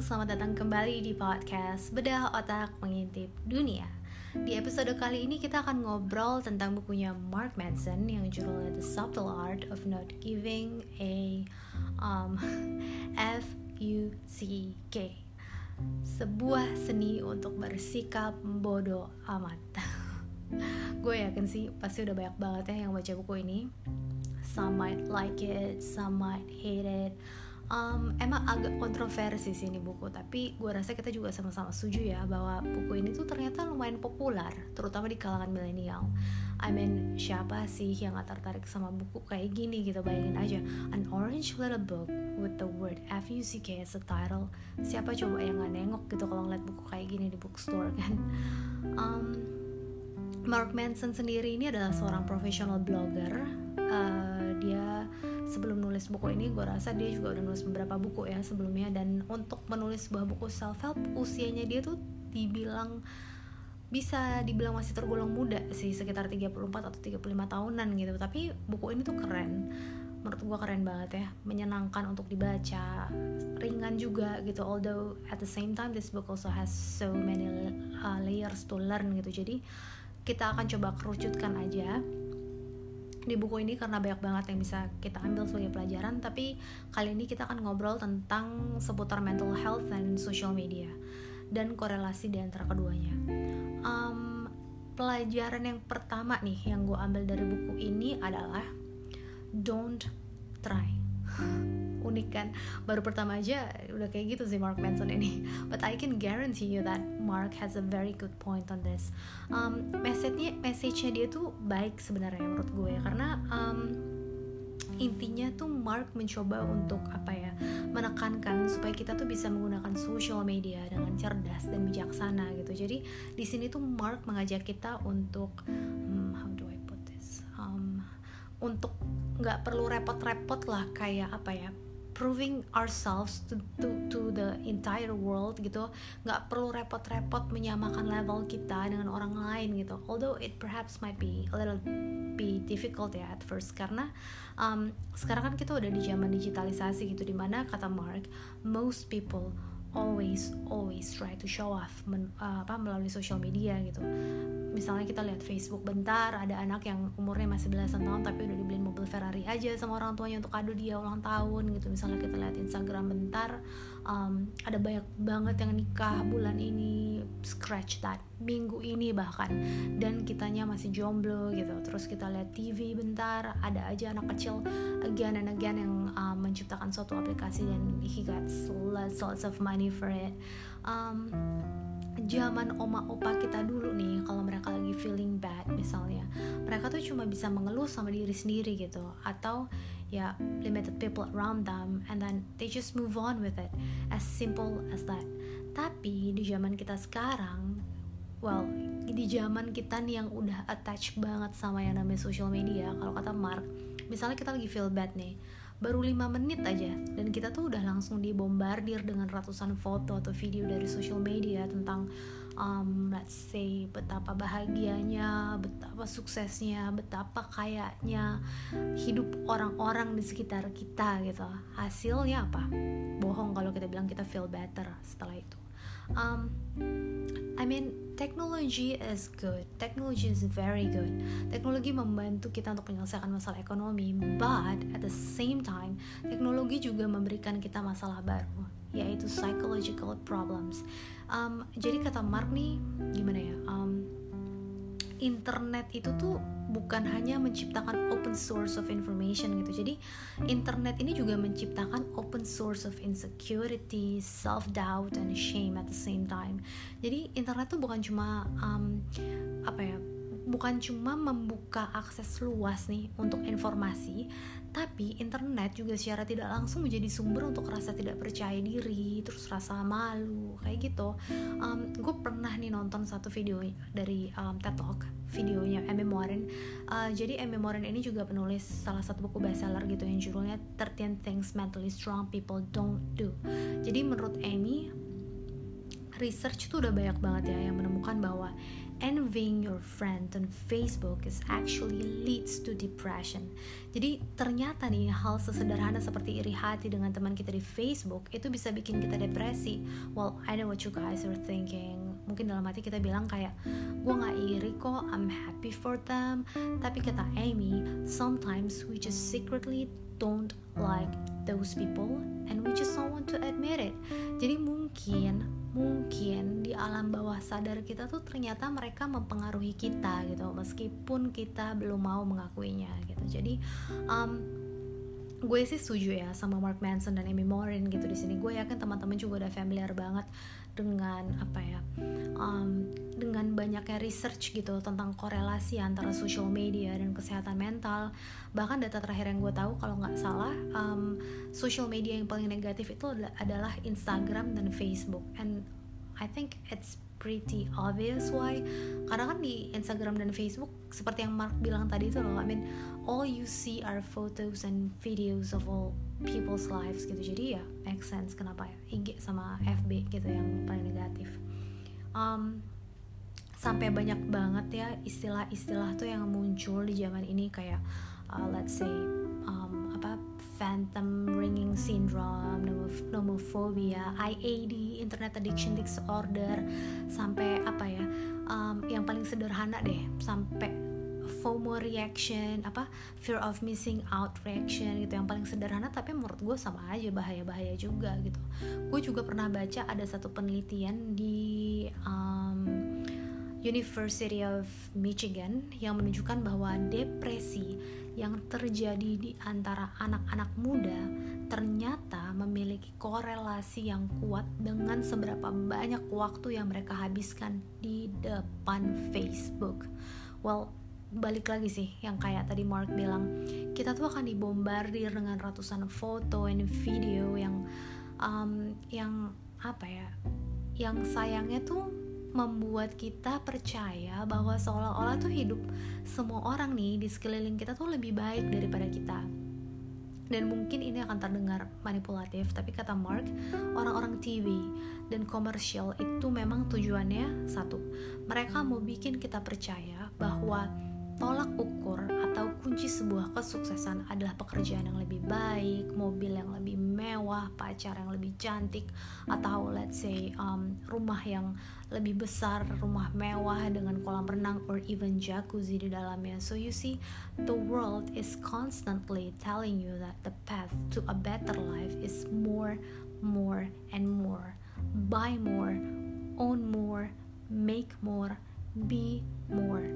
selamat datang kembali di podcast Bedah Otak Mengintip Dunia. Di episode kali ini kita akan ngobrol tentang bukunya Mark Manson yang judulnya The Subtle Art of Not Giving a um, F U C K. Sebuah seni untuk bersikap bodoh amat. Gue yakin sih pasti udah banyak banget ya yang baca buku ini. Some might like it, some might hate it um, emang agak kontroversi sih ini buku tapi gue rasa kita juga sama-sama setuju ya bahwa buku ini tuh ternyata lumayan populer terutama di kalangan milenial. I mean siapa sih yang gak tertarik sama buku kayak gini gitu? Bayangin aja an orange little book with the word F-U-C-K as a title. Siapa coba yang gak nengok gitu kalau ngeliat buku kayak gini di bookstore kan? Um, Mark Manson sendiri ini adalah seorang profesional blogger. Uh, dia sebelum nulis buku ini gue rasa dia juga udah nulis beberapa buku ya sebelumnya. Dan untuk menulis sebuah buku self help usianya dia tuh dibilang bisa dibilang masih tergolong muda sih sekitar 34 atau 35 tahunan gitu. Tapi buku ini tuh keren. Menurut gue keren banget ya. Menyenangkan untuk dibaca ringan juga gitu. Although at the same time this book also has so many uh, layers to learn gitu. Jadi kita akan coba kerucutkan aja di buku ini karena banyak banget yang bisa kita ambil sebagai pelajaran tapi kali ini kita akan ngobrol tentang seputar mental health dan social media dan korelasi di antara keduanya. Um, pelajaran yang pertama nih yang gue ambil dari buku ini adalah don't try unik kan. Baru pertama aja udah kayak gitu sih Mark Manson ini. But I can guarantee you that Mark has a very good point on this. Um, message-nya message-nya dia tuh baik sebenarnya menurut gue ya. Karena um, intinya tuh Mark mencoba untuk apa ya menekankan supaya kita tuh bisa menggunakan social media dengan cerdas dan bijaksana gitu. Jadi di sini tuh Mark mengajak kita untuk hmm, how do I put this? Um, untuk nggak perlu repot-repot lah kayak apa ya proving ourselves to, to, to the entire world gitu. Nggak perlu repot-repot menyamakan level kita dengan orang lain gitu. Although it perhaps might be a little be difficult ya at first. Karena um, sekarang kan kita udah di zaman digitalisasi gitu di mana kata Mark most people always always try to show off men, uh, apa melalui social media gitu. Misalnya kita lihat Facebook bentar ada anak yang umurnya masih belasan tahun tapi udah dibeliin mobil Ferrari aja sama orang tuanya untuk kado dia ulang tahun gitu. Misalnya kita lihat Instagram bentar um, ada banyak banget yang nikah bulan ini scratch that minggu ini bahkan. Dan kitanya masih jomblo gitu. Terus kita lihat TV bentar ada aja anak kecil. Again and again yang um, menciptakan suatu aplikasi dan he got lots, lots of money for it. Um, zaman oma opa kita dulu nih kalau mereka lagi feeling bad misalnya mereka tuh cuma bisa mengeluh sama diri sendiri gitu. Atau ya limited people around them and then they just move on with it. As simple as that. Tapi di zaman kita sekarang well di zaman kita nih yang udah attach banget sama yang namanya social media kalau kata Mark misalnya kita lagi feel bad nih baru 5 menit aja dan kita tuh udah langsung dibombardir dengan ratusan foto atau video dari social media tentang um, let's say betapa bahagianya, betapa suksesnya, betapa kayaknya hidup orang-orang di sekitar kita gitu. Hasilnya apa? Bohong kalau kita bilang kita feel better setelah itu. Um, I mean, technology is good. Technology is very good. Teknologi membantu kita untuk menyelesaikan masalah ekonomi, but at the same time, teknologi juga memberikan kita masalah baru, yaitu psychological problems. Um, jadi kata Mark nih, gimana ya? Um, internet itu tuh bukan hanya menciptakan open source of information gitu. Jadi internet ini juga menciptakan open source of insecurity, self doubt and shame at the same time. Jadi internet tuh bukan cuma um, apa ya? Bukan cuma membuka akses luas nih untuk informasi, tapi internet juga secara tidak langsung menjadi sumber untuk rasa tidak percaya diri, terus rasa malu, kayak gitu. Um, gue pernah nih nonton satu video dari um, TED Talk, videonya Amy Morin. Uh, jadi Amy Morin ini juga penulis salah satu buku bestseller gitu yang judulnya 13 Things Mentally Strong People Don't Do. Jadi menurut Amy, research tuh udah banyak banget ya yang menemukan bahwa envying your friend on Facebook is actually leads to depression. Jadi ternyata nih hal sesederhana seperti iri hati dengan teman kita di Facebook itu bisa bikin kita depresi. Well, I know what you guys are thinking. Mungkin dalam hati kita bilang kayak, gue gak iri kok, I'm happy for them. Tapi kata Amy, sometimes we just secretly don't like those people and we just don't want to admit it. Jadi mungkin mungkin di alam bawah sadar kita tuh ternyata mereka mempengaruhi kita gitu meskipun kita belum mau mengakuinya gitu jadi um, gue sih setuju ya sama Mark Manson dan Amy Morin gitu di sini gue yakin teman-teman juga udah familiar banget dengan apa ya um, dengan banyaknya research gitu tentang korelasi antara social media dan kesehatan mental. Bahkan data terakhir yang gue tahu kalau nggak salah um, social media yang paling negatif itu adalah Instagram dan Facebook. And I think it's pretty obvious why. Karena kan di Instagram dan Facebook seperti yang Mark bilang tadi itu loh I mean all you see are photos and videos of all people's lives gitu. Jadi ya make sense kenapa ya IG sama FB gitu yang paling negatif. Um, sampai banyak banget ya istilah-istilah tuh yang muncul di zaman ini kayak uh, let's say um, apa phantom ringing syndrome, nomophobia, IAD, internet addiction disorder, sampai apa ya, um, yang paling sederhana deh, sampai FOMO reaction, apa fear of missing out reaction gitu, yang paling sederhana tapi menurut gue sama aja bahaya-bahaya juga gitu. Gue juga pernah baca ada satu penelitian di um, University of Michigan yang menunjukkan bahwa depresi yang terjadi di antara anak-anak muda ternyata memiliki korelasi yang kuat dengan seberapa banyak waktu yang mereka habiskan di depan Facebook. Well, balik lagi sih yang kayak tadi Mark bilang, kita tuh akan dibombardir dengan ratusan foto dan video yang um, yang apa ya? Yang sayangnya tuh membuat kita percaya bahwa seolah-olah tuh hidup semua orang nih di sekeliling kita tuh lebih baik daripada kita dan mungkin ini akan terdengar manipulatif tapi kata Mark orang-orang TV dan komersial itu memang tujuannya satu mereka mau bikin kita percaya bahwa tolak ukur atau kunci sebuah kesuksesan adalah pekerjaan yang lebih baik, mobil yang lebih mewah, pacar yang lebih cantik, atau let's say um, rumah yang lebih besar, rumah mewah dengan kolam renang or even jacuzzi di dalamnya. So you see, the world is constantly telling you that the path to a better life is more, more, and more. Buy more, own more, make more, be more.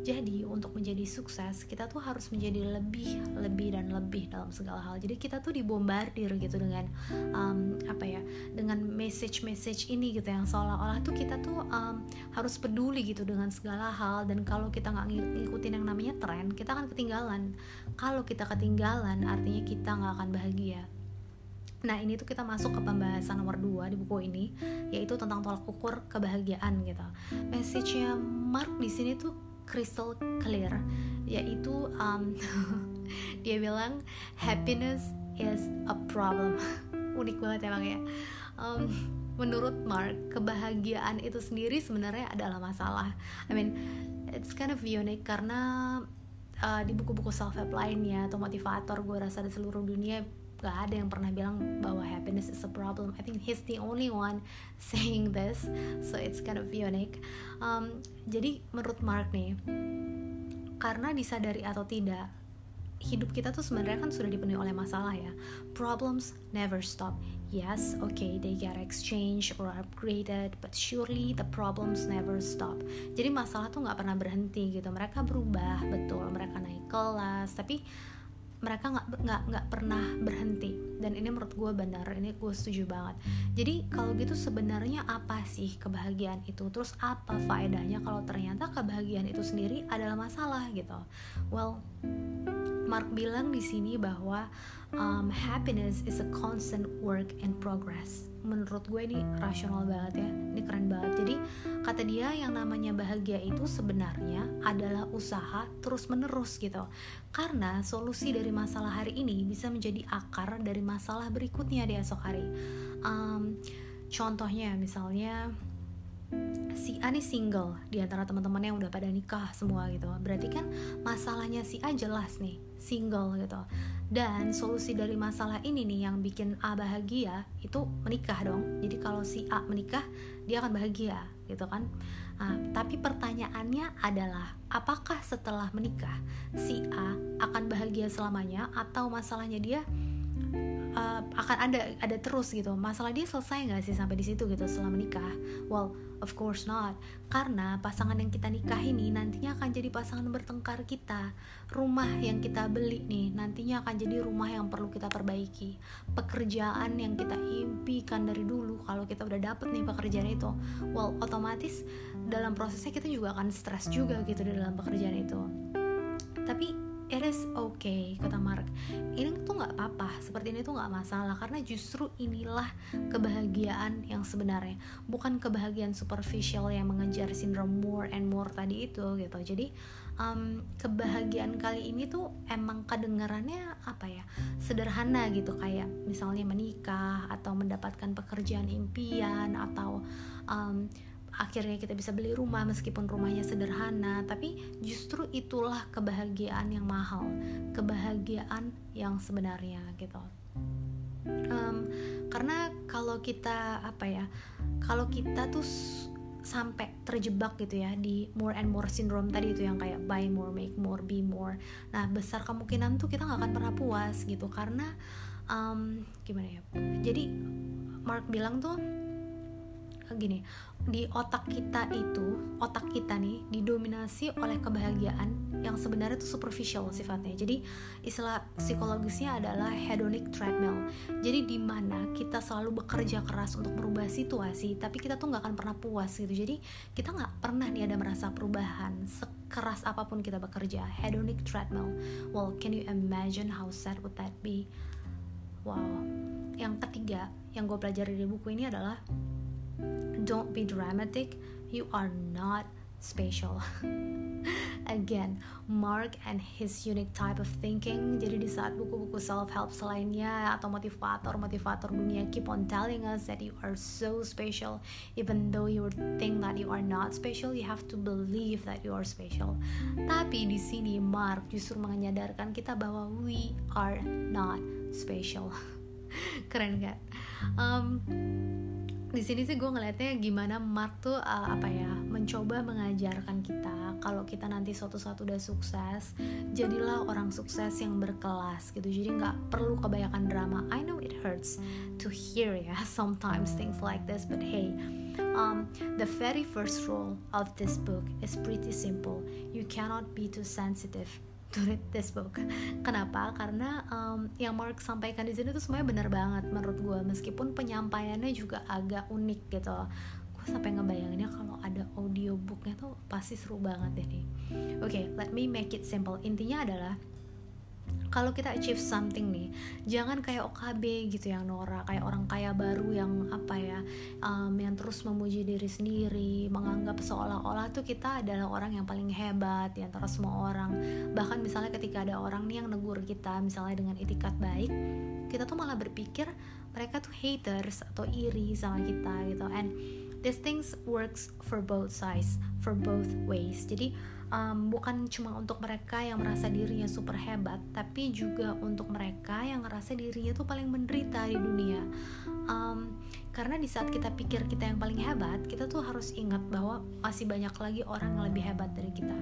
Jadi untuk menjadi sukses kita tuh harus menjadi lebih, lebih dan lebih dalam segala hal. Jadi kita tuh dibombardir gitu dengan um, apa ya, dengan message-message ini gitu yang seolah-olah tuh kita tuh um, harus peduli gitu dengan segala hal. Dan kalau kita nggak ngikutin yang namanya tren, kita akan ketinggalan. Kalau kita ketinggalan, artinya kita nggak akan bahagia. Nah ini tuh kita masuk ke pembahasan nomor 2 di buku ini yaitu tentang tolak ukur kebahagiaan gitu. Message-nya Mark di sini tuh crystal clear yaitu um, dia bilang happiness is a problem. Unik banget emang ya. Um, menurut Mark kebahagiaan itu sendiri sebenarnya adalah masalah. I mean it's kind of unique karena uh, di buku-buku self help lainnya atau motivator gue rasa di seluruh dunia gak ada yang pernah bilang bahwa happiness is a problem. I think he's the only one saying this, so it's kind of unique. Um, jadi menurut Mark nih, karena disadari atau tidak, hidup kita tuh sebenarnya kan sudah dipenuhi oleh masalah ya. Problems never stop. Yes, okay, they get exchanged or upgraded, but surely the problems never stop. Jadi masalah tuh nggak pernah berhenti gitu. Mereka berubah, betul. Mereka naik kelas, tapi mereka nggak nggak nggak pernah berhenti. Dan ini menurut gue benar ini gue setuju banget. Jadi kalau gitu sebenarnya apa sih kebahagiaan itu? Terus apa faedahnya kalau ternyata kebahagiaan itu sendiri adalah masalah gitu. Well Mark bilang di sini bahwa um, happiness is a constant work in progress. Menurut gue ini rasional banget ya ini keren banget. Jadi kata dia yang namanya bahagia itu sebenarnya adalah usaha terus menerus gitu. Karena solusi dari masalah hari ini bisa menjadi akar dari masalah berikutnya di esok hari. Um, contohnya misalnya si A nih single di antara teman-teman yang udah pada nikah semua gitu. Berarti kan masalahnya si A jelas nih, single gitu. Dan solusi dari masalah ini nih yang bikin A bahagia itu menikah dong. Jadi kalau si A menikah, dia akan bahagia gitu kan. Nah, tapi pertanyaannya adalah apakah setelah menikah si A akan bahagia selamanya atau masalahnya dia uh, akan ada ada terus gitu. Masalah dia selesai nggak sih sampai di situ gitu setelah menikah? Well of course not. Karena pasangan yang kita nikah ini nantinya akan jadi pasangan bertengkar kita. Rumah yang kita beli nih nantinya akan jadi rumah yang perlu kita perbaiki. Pekerjaan yang kita impikan dari dulu kalau kita udah dapet nih pekerjaan itu well otomatis dalam prosesnya kita juga akan stres juga gitu di dalam pekerjaan itu. Tapi it is okay kata Mark. Ini tuh nggak apa-apa. Seperti ini tuh nggak masalah karena justru inilah kebahagiaan yang sebenarnya. Bukan kebahagiaan superficial yang mengejar sindrom more and more tadi itu gitu. Jadi um, kebahagiaan kali ini tuh emang kedengarannya apa ya? Sederhana gitu kayak misalnya menikah atau mendapatkan pekerjaan impian atau um, akhirnya kita bisa beli rumah meskipun rumahnya sederhana tapi justru itulah kebahagiaan yang mahal kebahagiaan yang sebenarnya gitu. Um, karena kalau kita apa ya kalau kita tuh sampai terjebak gitu ya di more and more syndrome tadi itu yang kayak buy more make more be more. Nah besar kemungkinan tuh kita nggak akan pernah puas gitu karena um, gimana ya jadi Mark bilang tuh gini di otak kita itu otak kita nih didominasi oleh kebahagiaan yang sebenarnya itu superficial sifatnya. Jadi istilah psikologisnya adalah hedonic treadmill. Jadi di mana kita selalu bekerja keras untuk merubah situasi tapi kita tuh nggak akan pernah puas gitu. Jadi kita nggak pernah nih ada merasa perubahan sekeras apa pun kita bekerja. Hedonic treadmill. Well can you imagine how sad would that be? Wow. Yang ketiga yang gue pelajari dari buku ini adalah Don't be dramatic, you are not special. Again, Mark and his unique type of thinking. Jadi di saat buku-buku self-help selainnya atau motivator-motivator dunia keep on telling us that you are so special, even though you think that you are not special, you have to believe that you are special. Tapi di sini Mark justru menyadarkan kita bahwa we are not special. Keren gak? Um, di sini sih gue ngeliatnya gimana Mark tuh uh, apa ya mencoba mengajarkan kita kalau kita nanti suatu saat udah sukses jadilah orang sukses yang berkelas gitu. Jadi nggak perlu kebanyakan drama. I know it hurts to hear ya sometimes things like this but hey um, the very first rule of this book is pretty simple. You cannot be too sensitive read this book. Kenapa? Karena um, yang Mark sampaikan di sini tuh semuanya benar banget menurut gue. Meskipun penyampaiannya juga agak unik gitu. Gue sampai ngebayanginnya kalau ada audiobooknya tuh pasti seru banget nih. Oke, okay, let me make it simple. Intinya adalah kalau kita achieve something nih jangan kayak OKB gitu yang Nora kayak orang kaya baru yang apa ya um, yang terus memuji diri sendiri menganggap seolah-olah tuh kita adalah orang yang paling hebat di antara semua orang. Bahkan misalnya ketika ada orang nih yang negur kita misalnya dengan etikat baik kita tuh malah berpikir mereka tuh haters atau iri sama kita gitu. And these things works for both sides for both ways. Jadi um, bukan cuma untuk mereka yang merasa dirinya super hebat, tapi juga untuk mereka yang ngerasa dirinya tuh paling menderita di dunia. Um, karena di saat kita pikir kita yang paling hebat, kita tuh harus ingat bahwa masih banyak lagi orang yang lebih hebat dari kita.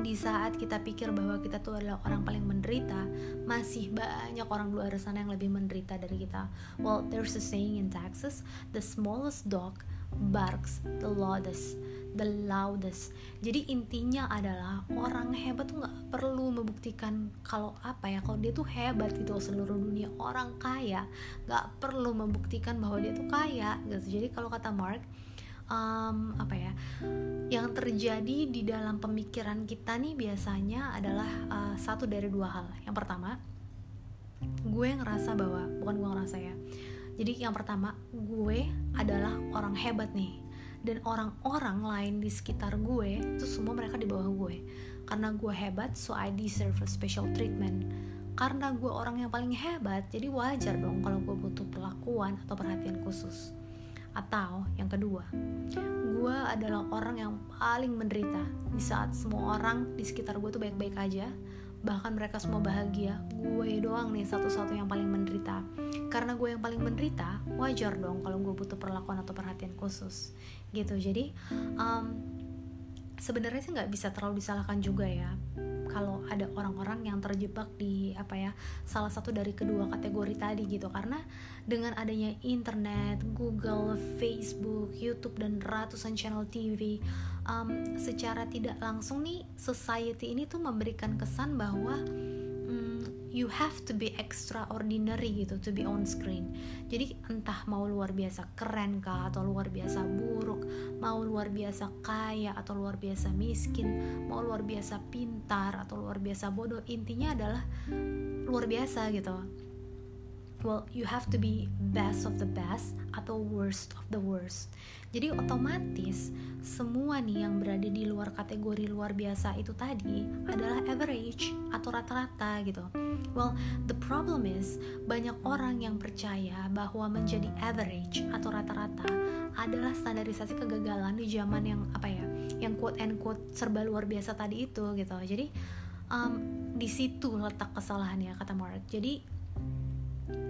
Di saat kita pikir bahwa kita tuh adalah orang paling menderita, masih banyak orang luar sana yang lebih menderita dari kita. Well, there's a saying in Texas, the smallest dog barks the loudest the loudest. Jadi intinya adalah orang hebat tuh nggak perlu membuktikan kalau apa ya kalau dia tuh hebat gitu seluruh dunia orang kaya nggak perlu membuktikan bahwa dia tuh kaya gitu. Jadi kalau kata Mark um, apa ya yang terjadi di dalam pemikiran kita nih biasanya adalah uh, satu dari dua hal. Yang pertama gue ngerasa bahwa bukan gue ngerasa ya jadi yang pertama gue adalah orang hebat nih. Dan orang-orang lain di sekitar gue itu semua mereka di bawah gue. Karena gue hebat so I deserve a special treatment. Karena gue orang yang paling hebat jadi wajar dong kalau gue butuh perlakuan atau perhatian khusus. Atau yang kedua, gue adalah orang yang paling menderita. Di saat semua orang di sekitar gue tuh baik-baik aja, bahkan mereka semua bahagia. Gue doang nih satu-satu yang paling menderita. Karena gue yang paling menderita wajar dong kalau gue butuh perlakuan atau perhatian khusus. Gitu. Jadi um, sebenarnya sih nggak bisa terlalu disalahkan juga ya kalau ada orang-orang yang terjebak di apa ya salah satu dari kedua kategori tadi gitu. Karena dengan adanya internet, Google, Facebook, YouTube dan ratusan channel TV um, secara tidak langsung nih society ini tuh memberikan kesan bahwa you have to be extraordinary gitu to be on screen. Jadi entah mau luar biasa keren kah atau luar biasa buruk mau luar biasa kaya atau luar biasa miskin mau luar biasa pintar atau luar biasa bodoh intinya adalah luar biasa gitu well you have to be best of the best atau worst of the worst jadi otomatis semua nih yang berada di luar kategori luar biasa itu tadi adalah average atau rata-rata gitu. Well, the problem is banyak orang yang percaya bahwa menjadi average atau rata-rata adalah standarisasi kegagalan di zaman yang apa ya, yang quote and quote serba luar biasa tadi itu gitu. Jadi um, di situ letak kesalahannya kata Mark. Jadi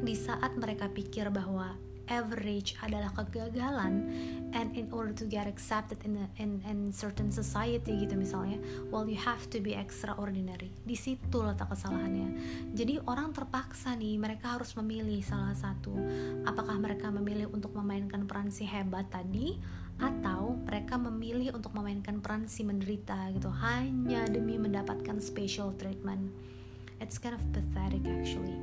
di saat mereka pikir bahwa average adalah kegagalan and in order to get accepted in a, in, in certain society gitu misalnya well you have to be extraordinary. Di situ letak kesalahannya. Jadi orang terpaksa nih mereka harus memilih salah satu. Apakah mereka memilih untuk memainkan peran si hebat tadi atau mereka memilih untuk memainkan peran si menderita gitu hanya demi mendapatkan special treatment? It's kind of pathetic actually.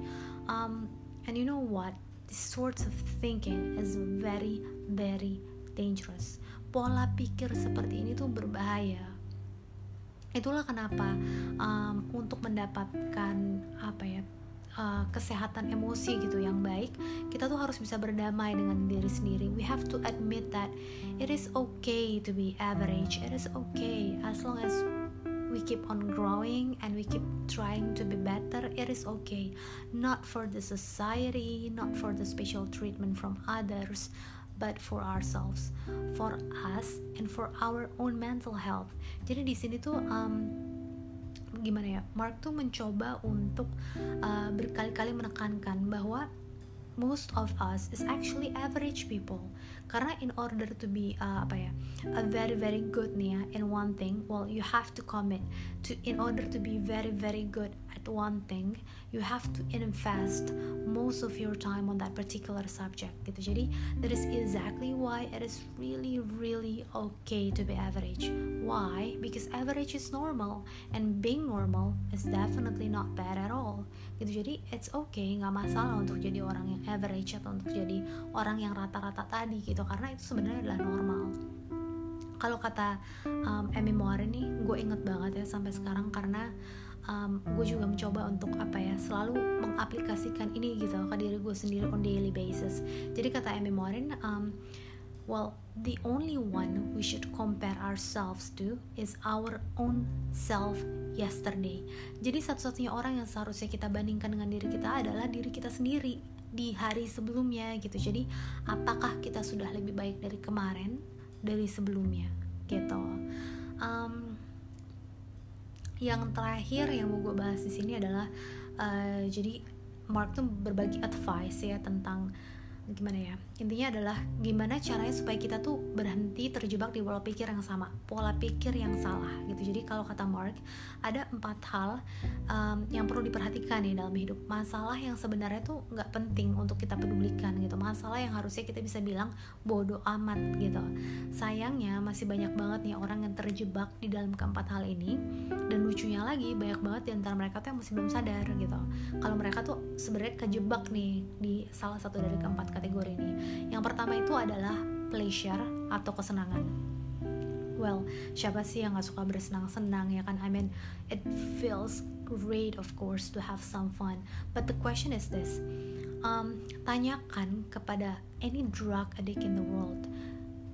Um, and you know what? This sort of thinking is very very dangerous. Pola pikir seperti ini tuh berbahaya. Itulah kenapa um, untuk mendapatkan apa ya uh, kesehatan emosi gitu yang baik kita tuh harus bisa berdamai dengan diri sendiri. We have to admit that it is okay to be average. It is okay as long as we keep on growing and we keep trying to be better, it is okay. Not for the society, not for the special treatment from others, but for ourselves, for us, and for our own mental health. Jadi di sini tuh um, gimana ya? Mark tuh mencoba untuk uh, berkali-kali menekankan bahwa most of us is actually average people. Karena in order to be uh, apa ya a very very good nih ya in one thing well you have to commit to in order to be very very good one thing you have to invest most of your time on that particular subject. Gitu. Jadi that is exactly why it is really really okay to be average. Why? Because average is normal and being normal is definitely not bad at all. Gitu. Jadi it's okay nggak masalah untuk jadi orang yang average atau untuk jadi orang yang rata-rata tadi gitu. Karena itu sebenarnya adalah normal. Kalau kata um, Emmy Moore nih gue inget banget ya sampai sekarang karena um, gue juga mencoba untuk apa ya selalu mengaplikasikan ini gitu ke diri gue sendiri on daily basis. Jadi kata Emmy Moore um, well the only one we should compare ourselves to is our own self yesterday. Jadi satu-satunya orang yang seharusnya kita bandingkan dengan diri kita adalah diri kita sendiri di hari sebelumnya gitu. Jadi apakah kita sudah lebih baik dari kemarin dari sebelumnya gitu. Um, yang terakhir yang mau gue bahas di sini adalah uh, jadi Mark tuh berbagi advice ya tentang gimana ya intinya adalah gimana caranya supaya kita tuh berhenti terjebak di pola pikir yang sama pola pikir yang salah gitu. Jadi kalau kata Mark ada empat hal um, yang perlu diperhatikan nih dalam hidup. Masalah yang sebenarnya tuh nggak penting untuk kita pedulikan gitu. Masalah yang harusnya kita bisa bilang bodoh amat gitu. Sayangnya masih banyak banget nih orang yang terjebak di dalam keempat hal ini. Dan lucunya lagi banyak banget di antara mereka tuh yang masih belum sadar gitu. Kalau mereka tuh sebenarnya kejebak nih di salah satu dari keempat kategori ini. Yang pertama itu adalah pleasure atau kesenangan. Well, siapa sih yang gak suka bersenang-senang ya kan? I mean, it feels great of course to have some fun. But the question is this, um, tanyakan kepada any drug addict in the world,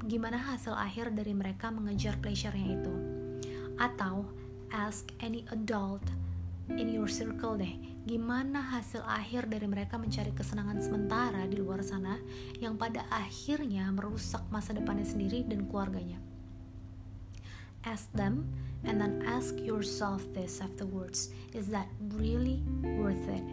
gimana hasil akhir dari mereka mengejar pleasure-nya itu? Atau ask any adult in your circle deh gimana hasil akhir dari mereka mencari kesenangan sementara di luar sana yang pada akhirnya merusak masa depannya sendiri dan keluarganya. Ask them and then ask yourself this afterwards: Is that really worth it?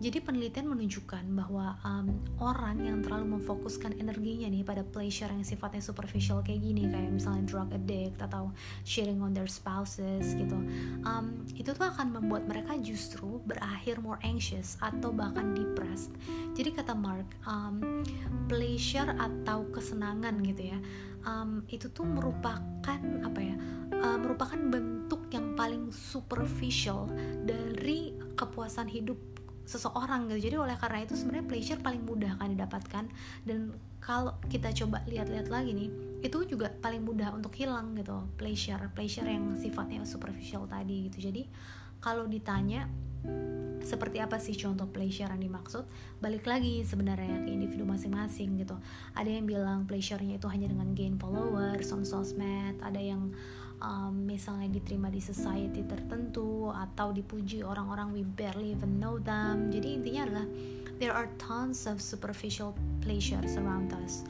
Jadi penelitian menunjukkan bahwa um, orang yang terlalu memfokuskan energinya nih pada pleasure yang sifatnya superficial kayak gini kayak misalnya drug addict atau sharing on their spouses gitu, um, itu tuh akan membuat mereka justru berakhir more anxious atau bahkan depressed. Jadi kata Mark, um, pleasure atau kesenangan gitu ya, um, itu tuh merupakan apa ya? Uh, merupakan bentuk yang paling superficial dari kepuasan hidup seseorang gitu. Jadi oleh karena itu sebenarnya pleasure paling mudah kan didapatkan. Dan kalau kita coba lihat-lihat lagi nih itu juga paling mudah untuk hilang gitu pleasure. Pleasure yang sifatnya superficial tadi gitu. Jadi kalau ditanya seperti apa sih contoh pleasure yang dimaksud? Balik lagi sebenarnya ke individu masing-masing gitu. Ada yang bilang pleasure-nya itu hanya dengan gain followers on sosmed ada yang um, misalnya diterima di society tertentu atau dipuji orang-orang we barely even know them. Jadi intinya adalah there are tons of superficial pleasures around us.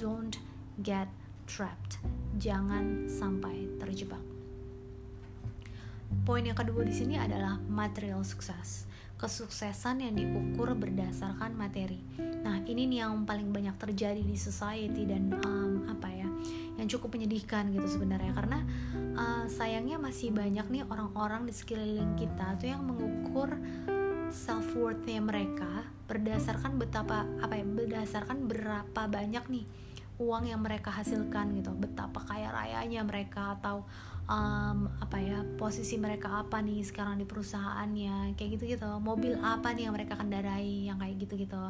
Don't get trapped. Jangan sampai terjebak. Poin yang kedua di sini adalah material sukses kesuksesan yang diukur berdasarkan materi. Nah, ini nih yang paling banyak terjadi di society dan um, apa ya, yang cukup menyedihkan gitu sebenarnya karena uh, sayangnya masih banyak nih orang-orang di sekeliling kita tuh yang mengukur self worthnya mereka berdasarkan betapa apa ya, berdasarkan berapa banyak nih uang yang mereka hasilkan gitu, betapa kaya rayanya mereka atau um, apa ya posisi mereka apa nih sekarang di perusahaannya kayak gitu gitu mobil apa nih yang mereka kendarai yang kayak gitu gitu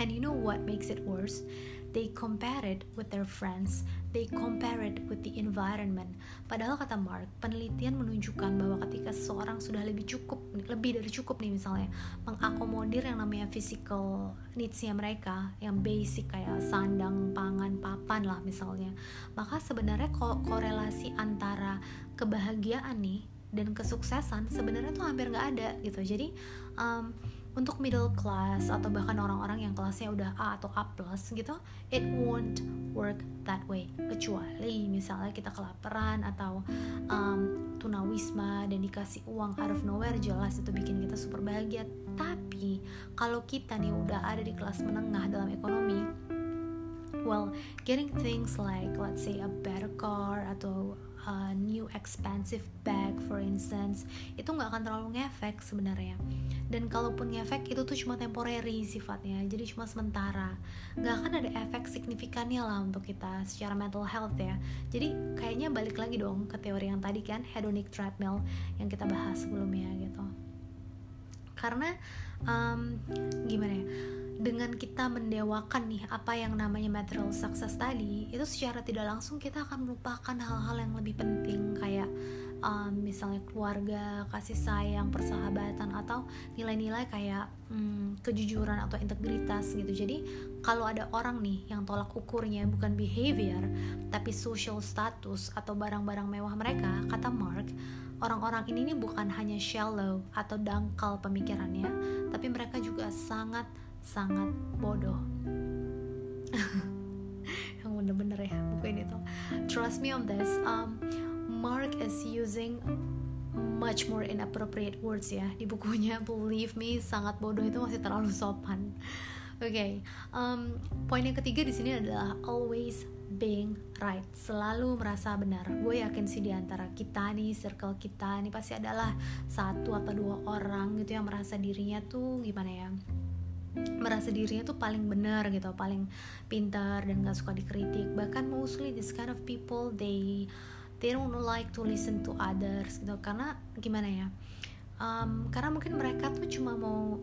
and you know what makes it worse they compare it with their friends they compare it with the environment. Padahal kata Mark penelitian menunjukkan bahwa ketika seseorang sudah lebih cukup lebih dari cukup nih misalnya mengakomodir yang namanya physical needsnya mereka yang basic kayak sandang pangan papan lah misalnya maka sebenarnya ko korelasi antara kebahagiaan nih dan kesuksesan sebenarnya tuh hampir nggak ada gitu. Jadi um, untuk middle class atau bahkan orang-orang yang kelasnya udah A atau A plus gitu it won't work that way. Kecuali misalnya kita kelaparan atau um, tunawisma dan dikasih uang out of nowhere jelas itu bikin kita super bahagia. Tapi kalau kita nih udah ada di kelas menengah dalam ekonomi well getting things like let's say a better car atau new expensive bag for instance itu nggak akan terlalu ngefek sebenarnya. Dan kalaupun ngefek itu tuh cuma temporary sifatnya jadi cuma sementara. Nggak akan ada efek signifikannya lah untuk kita secara mental health ya. Jadi kayaknya balik lagi dong ke teori yang tadi kan hedonic treadmill yang kita bahas sebelumnya gitu. Karena um, gimana ya? Dengan kita mendewakan nih apa yang namanya material success tadi itu secara tidak langsung kita akan melupakan hal-hal yang lebih penting. Kayak um, misalnya keluarga kasih sayang persahabatan atau nilai-nilai kayak um, kejujuran atau integritas gitu. Jadi kalau ada orang nih yang tolak ukurnya bukan behavior tapi social status atau barang-barang mewah mereka kata Mark orang-orang ini nih bukan hanya shallow atau dangkal pemikirannya tapi mereka juga sangat sangat bodoh. Yang bener-bener ya buku ini tuh. Trust me on this um, Mark is using much more inappropriate words ya di bukunya. Believe me sangat bodoh itu masih terlalu sopan. Oke okay, um, poin yang ketiga di sini adalah always being right. Selalu merasa benar. Gue yakin sih di antara kita nih circle kita nih pasti adalah satu atau dua orang gitu yang merasa dirinya tuh gimana ya? Merasa dirinya tuh paling benar gitu paling pintar dan gak suka dikritik. Bahkan mostly this kind of people they they don't like to listen to others gitu. Karena gimana ya? Um, karena mungkin mereka tuh cuma mau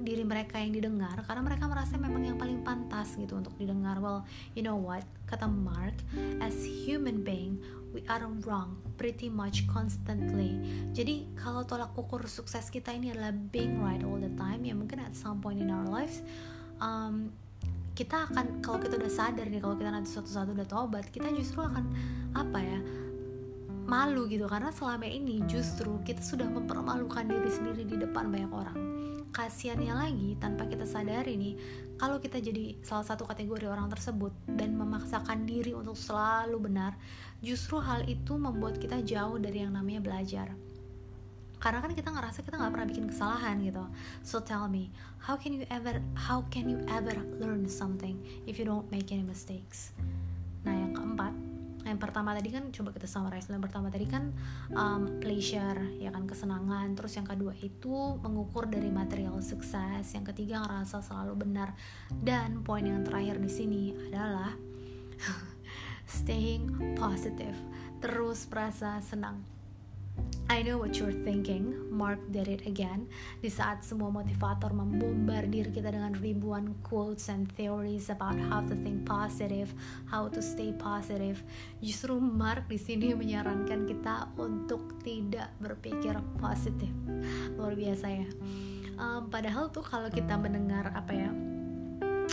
diri mereka yang didengar karena mereka merasa memang yang paling pantas gitu untuk didengar. Well you know what? Kata Mark as human being we are wrong pretty much constantly. Jadi kalau tolak ukur sukses kita ini adalah being right all the time ya mungkin at some point in our lives um, kita akan kalau kita udah sadar nih kalau kita nanti suatu saat udah tobat kita justru akan apa ya malu gitu. Karena selama ini justru kita sudah mempermalukan diri sendiri di depan banyak orang. Kasiannya lagi tanpa kita sadari nih kalau kita jadi salah satu kategori orang tersebut dan memaksakan diri untuk selalu benar justru hal itu membuat kita jauh dari yang namanya belajar. Karena kan kita ngerasa kita nggak pernah bikin kesalahan gitu. So tell me how can you ever how can you ever learn something if you don't make any mistakes? Nah yang keempat yang pertama tadi kan coba kita summarize yang pertama tadi kan um, pleasure ya kan kesenangan. Terus yang kedua itu mengukur dari material sukses. Yang ketiga ngerasa selalu benar. Dan poin yang terakhir di sini adalah staying positive. Terus merasa senang I know what you're thinking, Mark did it again. Di saat semua motivator membombardir kita dengan ribuan quotes and theories about how to think positive, how to stay positive, justru Mark di sini menyarankan kita untuk tidak berpikir positif. Luar biasa ya. Um, padahal tuh kalau kita mendengar apa ya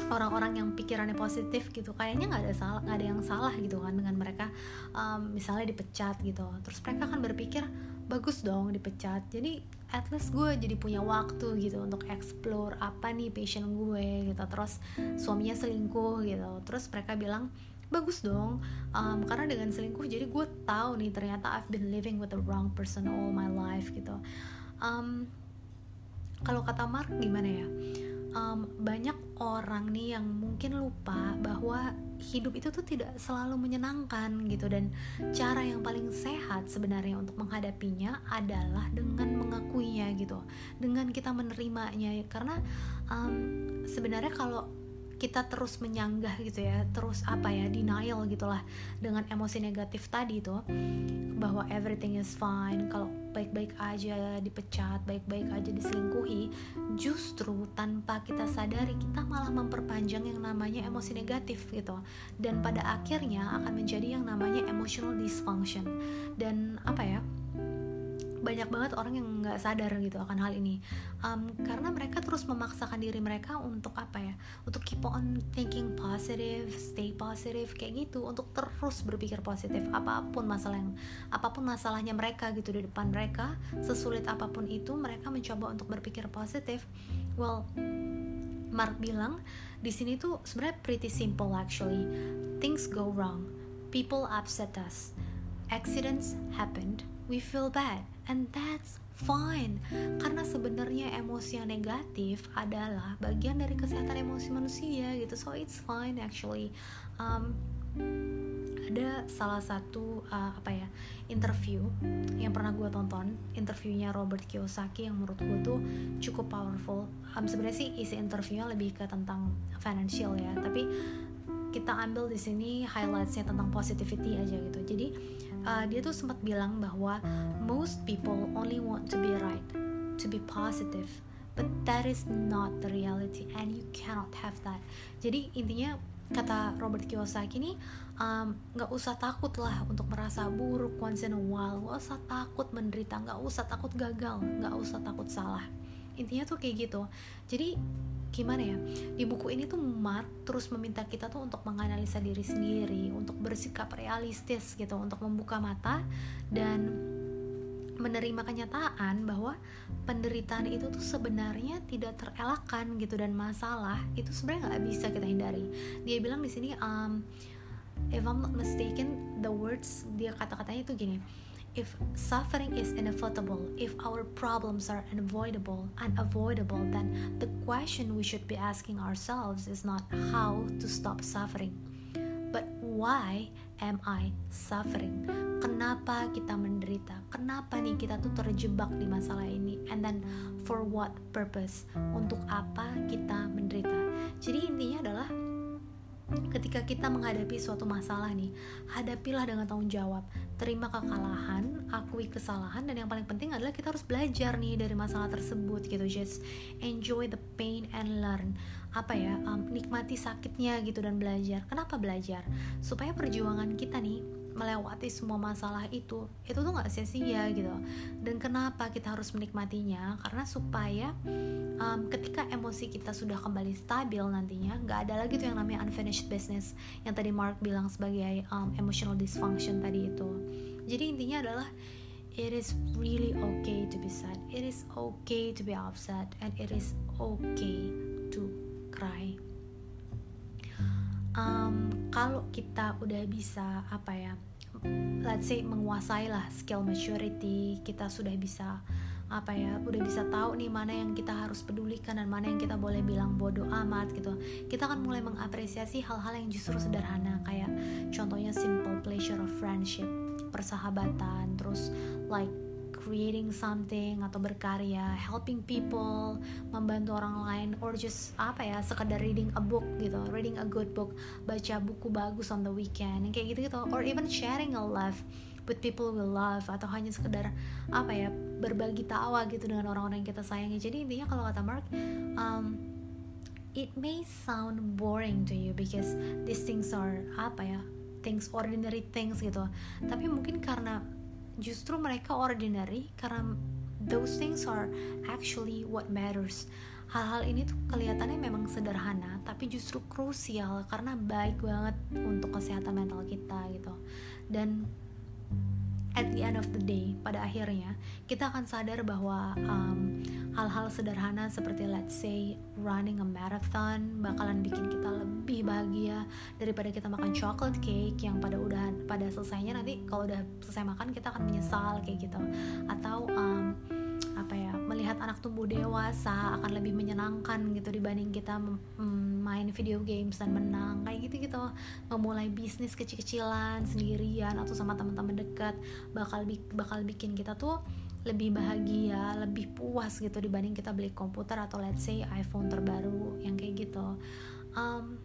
orang-orang yang pikirannya positif gitu kayaknya nggak ada salah nggak ada yang salah gitu kan dengan mereka um, misalnya dipecat gitu terus mereka akan berpikir bagus dong dipecat. Jadi at least gue jadi punya waktu gitu untuk explore apa nih passion gue gitu. Terus suaminya selingkuh gitu. Terus mereka bilang bagus dong um, karena dengan selingkuh jadi gue tahu nih ternyata I've been living with the wrong person all my life gitu. Um, kalau kata Mark gimana ya um, banyak orang nih yang mungkin lupa bahwa hidup itu tuh tidak selalu menyenangkan gitu. Dan cara yang paling sehat sebenarnya untuk menghadapinya adalah dengan mengakuinya gitu. Dengan kita menerimanya. Karena um, sebenarnya kalau kita terus menyanggah gitu ya terus apa ya denial gitulah dengan emosi negatif tadi tuh bahwa everything is fine kalau baik-baik aja dipecat baik-baik aja diselingkuhi justru tanpa kita sadari kita malah memperpanjang yang namanya emosi negatif gitu. Dan pada akhirnya akan menjadi yang namanya emotional dysfunction. Dan apa ya banyak banget orang yang nggak sadar gitu akan hal ini. Um, karena mereka terus memaksakan diri mereka untuk apa ya? Untuk keep on thinking positive stay positive kayak gitu. Untuk terus berpikir positif apa pun masalah yang apa pun masalahnya mereka gitu di depan mereka sesulit apa pun itu mereka mencoba untuk berpikir positif. Well Mark bilang di sini tuh sebenarnya pretty simple actually. Things go wrong. People upset us. Accidents happened. We feel bad and that's fine. Karena sebenarnya emosi yang negatif adalah bagian dari kesehatan emosi manusia gitu. So it's fine actually. Um, ada salah satu uh, apa ya interview yang pernah gue tonton. Interviewnya Robert Kiyosaki yang menurut gue tuh cukup powerful. Um, sebenarnya sih isi interviewnya lebih ke tentang financial ya. Tapi kita ambil di sini highlightsnya tentang positivity aja gitu. Jadi uh, dia tuh sempat bilang bahwa most people only want to be right, to be positive, but that is not the reality and you cannot have that. Jadi intinya kata Robert Kiyosaki ini nggak um, usah takut lah untuk merasa buruk once in a while, nggak usah takut menderita, nggak usah takut gagal, nggak usah takut salah. Intinya tuh kayak gitu. Jadi gimana ya di buku ini tuh Mark terus meminta kita tuh untuk menganalisa diri sendiri untuk bersikap realistis gitu untuk membuka mata dan menerima kenyataan bahwa penderitaan itu tuh sebenarnya tidak terelakkan gitu dan masalah itu sebenarnya nggak bisa kita hindari. Dia bilang di sini um, if I'm not mistaken the words dia kata-katanya itu gini if suffering is inevitable, if our problems are unavoidable, unavoidable, then the question we should be asking ourselves is not how to stop suffering, but why am I suffering? Kenapa kita menderita? Kenapa nih kita tuh terjebak di masalah ini? And then for what purpose? Untuk apa kita menderita? Jadi intinya adalah ketika kita menghadapi suatu masalah nih, hadapilah dengan tanggung jawab. Terima kekalahan, akui kesalahan dan yang paling penting adalah kita harus belajar nih dari masalah tersebut gitu. Just enjoy the pain and learn. Apa ya? Um, nikmati sakitnya gitu dan belajar. Kenapa belajar? Supaya perjuangan kita nih melewati semua masalah itu itu tuh nggak sia-sia gitu. Dan kenapa kita harus menikmatinya? Karena supaya um, ketika emosi kita sudah kembali stabil nantinya nggak ada lagi tuh yang namanya unfinished business yang tadi Mark bilang sebagai um, emotional dysfunction tadi itu. Jadi intinya adalah it is really okay to be sad. It is okay to be upset and it is okay to cry um, kalau kita udah bisa apa ya let's say menguasai lah skill maturity kita sudah bisa apa ya udah bisa tahu nih mana yang kita harus pedulikan dan mana yang kita boleh bilang bodoh amat gitu kita akan mulai mengapresiasi hal-hal yang justru sederhana kayak contohnya simple pleasure of friendship persahabatan terus like creating something atau berkarya, helping people, membantu orang lain, or just apa ya sekedar reading a book gitu, reading a good book, baca buku bagus on the weekend, kayak gitu gitu, or even sharing a life with people we love atau hanya sekedar apa ya berbagi tawa gitu dengan orang-orang yang kita sayangi. Jadi intinya kalau kata Mark, um, it may sound boring to you because these things are apa ya things ordinary things gitu tapi mungkin karena justru mereka ordinary karena those things are actually what matters. Hal-hal ini tuh kelihatannya memang sederhana tapi justru krusial karena baik banget untuk kesehatan mental kita gitu. Dan at the end of the day pada akhirnya kita akan sadar bahwa um, hal-hal sederhana seperti let's say running a marathon bakalan bikin kita lebih bahagia daripada kita makan chocolate cake yang pada udah pada selesainya nanti kalau udah selesai makan kita akan menyesal kayak gitu. Atau um, apa ya melihat anak tumbuh dewasa akan lebih menyenangkan gitu dibanding kita main video games dan menang kayak gitu gitu memulai bisnis kecil-kecilan sendirian atau sama teman-teman dekat bakal bakal bikin kita tuh lebih bahagia, lebih puas gitu dibanding kita beli komputer atau let's say iPhone terbaru yang kayak gitu. Um,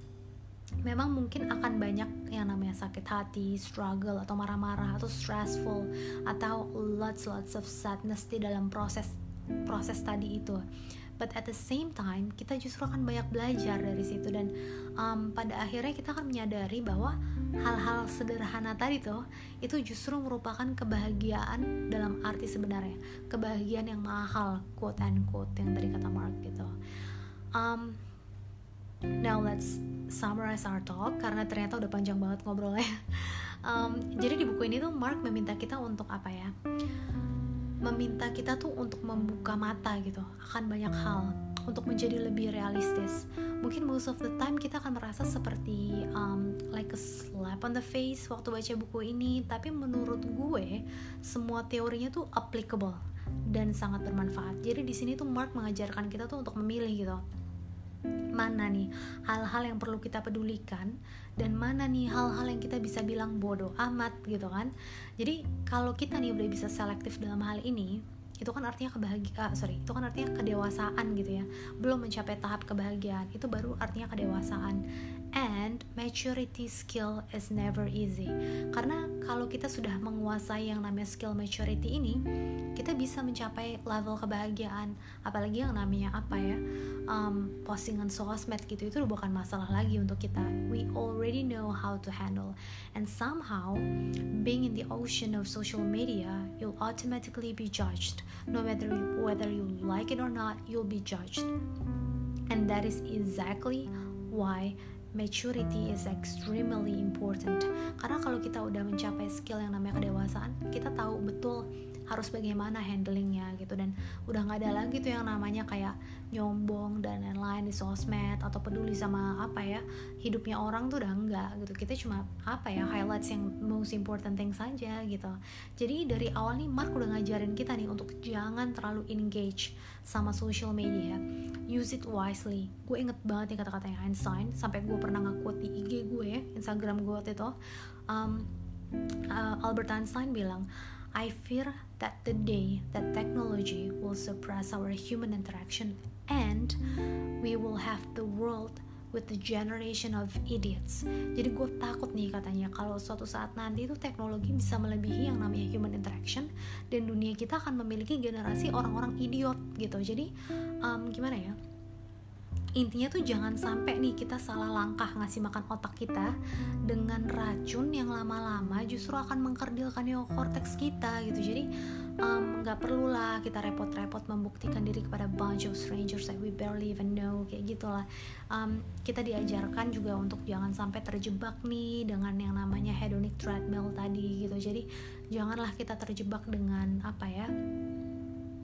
memang mungkin akan banyak yang namanya sakit hati, struggle atau marah-marah atau stressful atau lots lots of sadness di dalam proses proses tadi itu. But at the same time kita justru akan banyak belajar dari situ dan um, pada akhirnya kita akan menyadari bahwa hal-hal sederhana tadi tuh itu justru merupakan kebahagiaan dalam arti sebenarnya kebahagiaan yang mahal quote and quote yang tadi kata Mark gitu. Um, now let's summarize our talk karena ternyata udah panjang banget ngobrolnya. Um, jadi di buku ini tuh Mark meminta kita untuk apa ya? Meminta kita tuh untuk membuka mata gitu akan banyak hal untuk menjadi lebih realistis. Mungkin most of the time kita akan merasa seperti um, like a slap on the face waktu baca buku ini, tapi menurut gue semua teorinya tuh applicable dan sangat bermanfaat. Jadi di sini tuh Mark mengajarkan kita tuh untuk memilih gitu mana nih hal-hal yang perlu kita pedulikan? Dan mana nih hal-hal yang kita bisa bilang bodoh amat gitu kan? Jadi kalau kita nih udah bisa selektif dalam hal ini itu kan artinya kebahagiaan sorry itu kan artinya kedewasaan gitu ya. Belum mencapai tahap kebahagiaan itu baru artinya kedewasaan and maturity skill is never easy. Karena kalau kita sudah menguasai yang namanya skill maturity ini kita bisa mencapai level kebahagiaan. Apalagi yang namanya apa ya um, postingan sosmed gitu itu bukan masalah lagi untuk kita. We already know how to handle. And somehow being in the ocean of social media you'll automatically be judged. No matter whether you like it or not you'll be judged. And that is exactly why maturity is extremely important. Karena kalau kita udah mencapai skill yang namanya kedewasaan kita tahu betul harus bagaimana handlingnya gitu. Dan udah nggak ada lagi tuh yang namanya kayak nyombong dan lain-lain di sosmed atau peduli sama apa ya hidupnya orang tuh udah enggak gitu. Kita cuma apa ya highlights yang most important thing saja gitu. Jadi dari awal nih Mark udah ngajarin kita nih untuk jangan terlalu engage sama social media. Use it wisely. Gue inget banget nih kata-katanya Einstein sampai gue pernah ngakuat di IG gue Instagram gue waktu itu. Um, uh, Albert Einstein bilang I fear that the day that technology will suppress our human interaction and we will have the world with the generation of idiots. Jadi gue takut nih katanya kalau suatu saat nanti itu teknologi bisa melebihi yang namanya human interaction dan dunia kita akan memiliki generasi orang-orang idiot gitu. Jadi um, gimana ya? Intinya tuh jangan sampai nih kita salah langkah ngasih makan otak kita dengan racun yang lama-lama justru akan mengkerdilkan neokortex kita gitu. Jadi nggak um, perlu lah kita repot-repot membuktikan diri kepada bunch of strangers that we barely even know kayak gitulah. Um, kita diajarkan juga untuk jangan sampai terjebak nih dengan yang namanya hedonic treadmill tadi gitu. Jadi janganlah kita terjebak dengan apa ya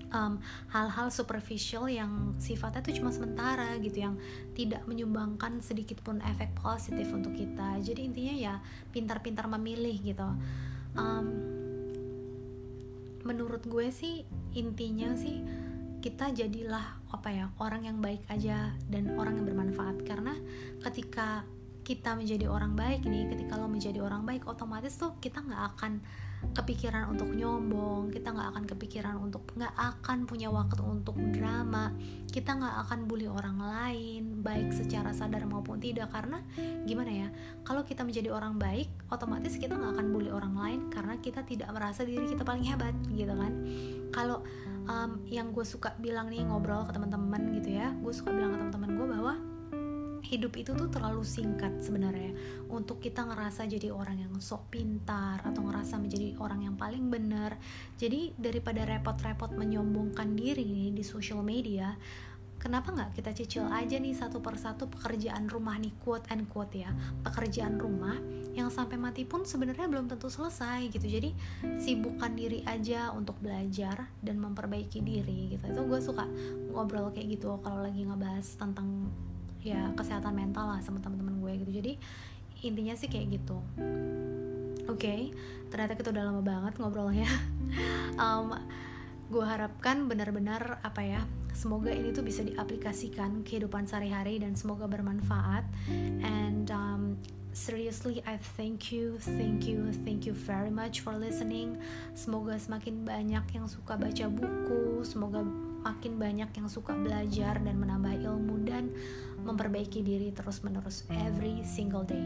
hal hal-hal superficial yang sifatnya itu cuma sementara gitu yang tidak menyumbangkan sedikit pun efek positif untuk kita. Jadi intinya ya pintar-pintar memilih gitu. Um, menurut gue sih intinya sih kita jadilah apa ya orang yang baik aja dan orang yang bermanfaat. Karena ketika kita menjadi orang baik nih ketika lo menjadi orang baik otomatis tuh kita nggak akan kepikiran untuk nyombong kita nggak akan kepikiran untuk nggak akan punya waktu untuk drama kita nggak akan bully orang lain baik secara sadar maupun tidak. Karena gimana ya kalau kita menjadi orang baik otomatis kita nggak akan bully orang lain karena kita tidak merasa diri kita paling hebat gitu kan. Kalau um, yang gue suka bilang nih ngobrol ke teman-teman gitu ya gue suka bilang ke teman-teman gue bahwa hidup itu tuh terlalu singkat sebenarnya. Untuk kita ngerasa jadi orang yang sok pintar atau ngerasa menjadi orang yang paling benar. Jadi daripada repot-repot menyombongkan diri nih di social media kenapa nggak kita cicil aja nih satu persatu pekerjaan rumah nih quote and quote ya. Pekerjaan rumah yang sampai mati pun sebenarnya belum tentu selesai gitu. Jadi sibukkan diri aja untuk belajar dan memperbaiki diri gitu. Itu gue suka ngobrol kayak gitu kalau lagi ngebahas tentang ya kesehatan mental lah sama teman-teman gue gitu. Jadi intinya sih kayak gitu. Oke okay, ternyata kita udah lama banget ngobrolnya. Um, gue harapkan benar-benar apa ya semoga ini tuh bisa diaplikasikan kehidupan sehari-hari dan semoga bermanfaat. And um, seriously I thank you thank you thank you very much for listening. Semoga semakin banyak yang suka baca buku semoga makin banyak yang suka belajar dan menambah ilmu dan memperbaiki diri terus-menerus every single day.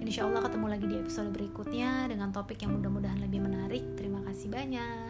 Insya Allah ketemu lagi di episode berikutnya dengan topik yang mudah-mudahan lebih menarik. Terima kasih banyak.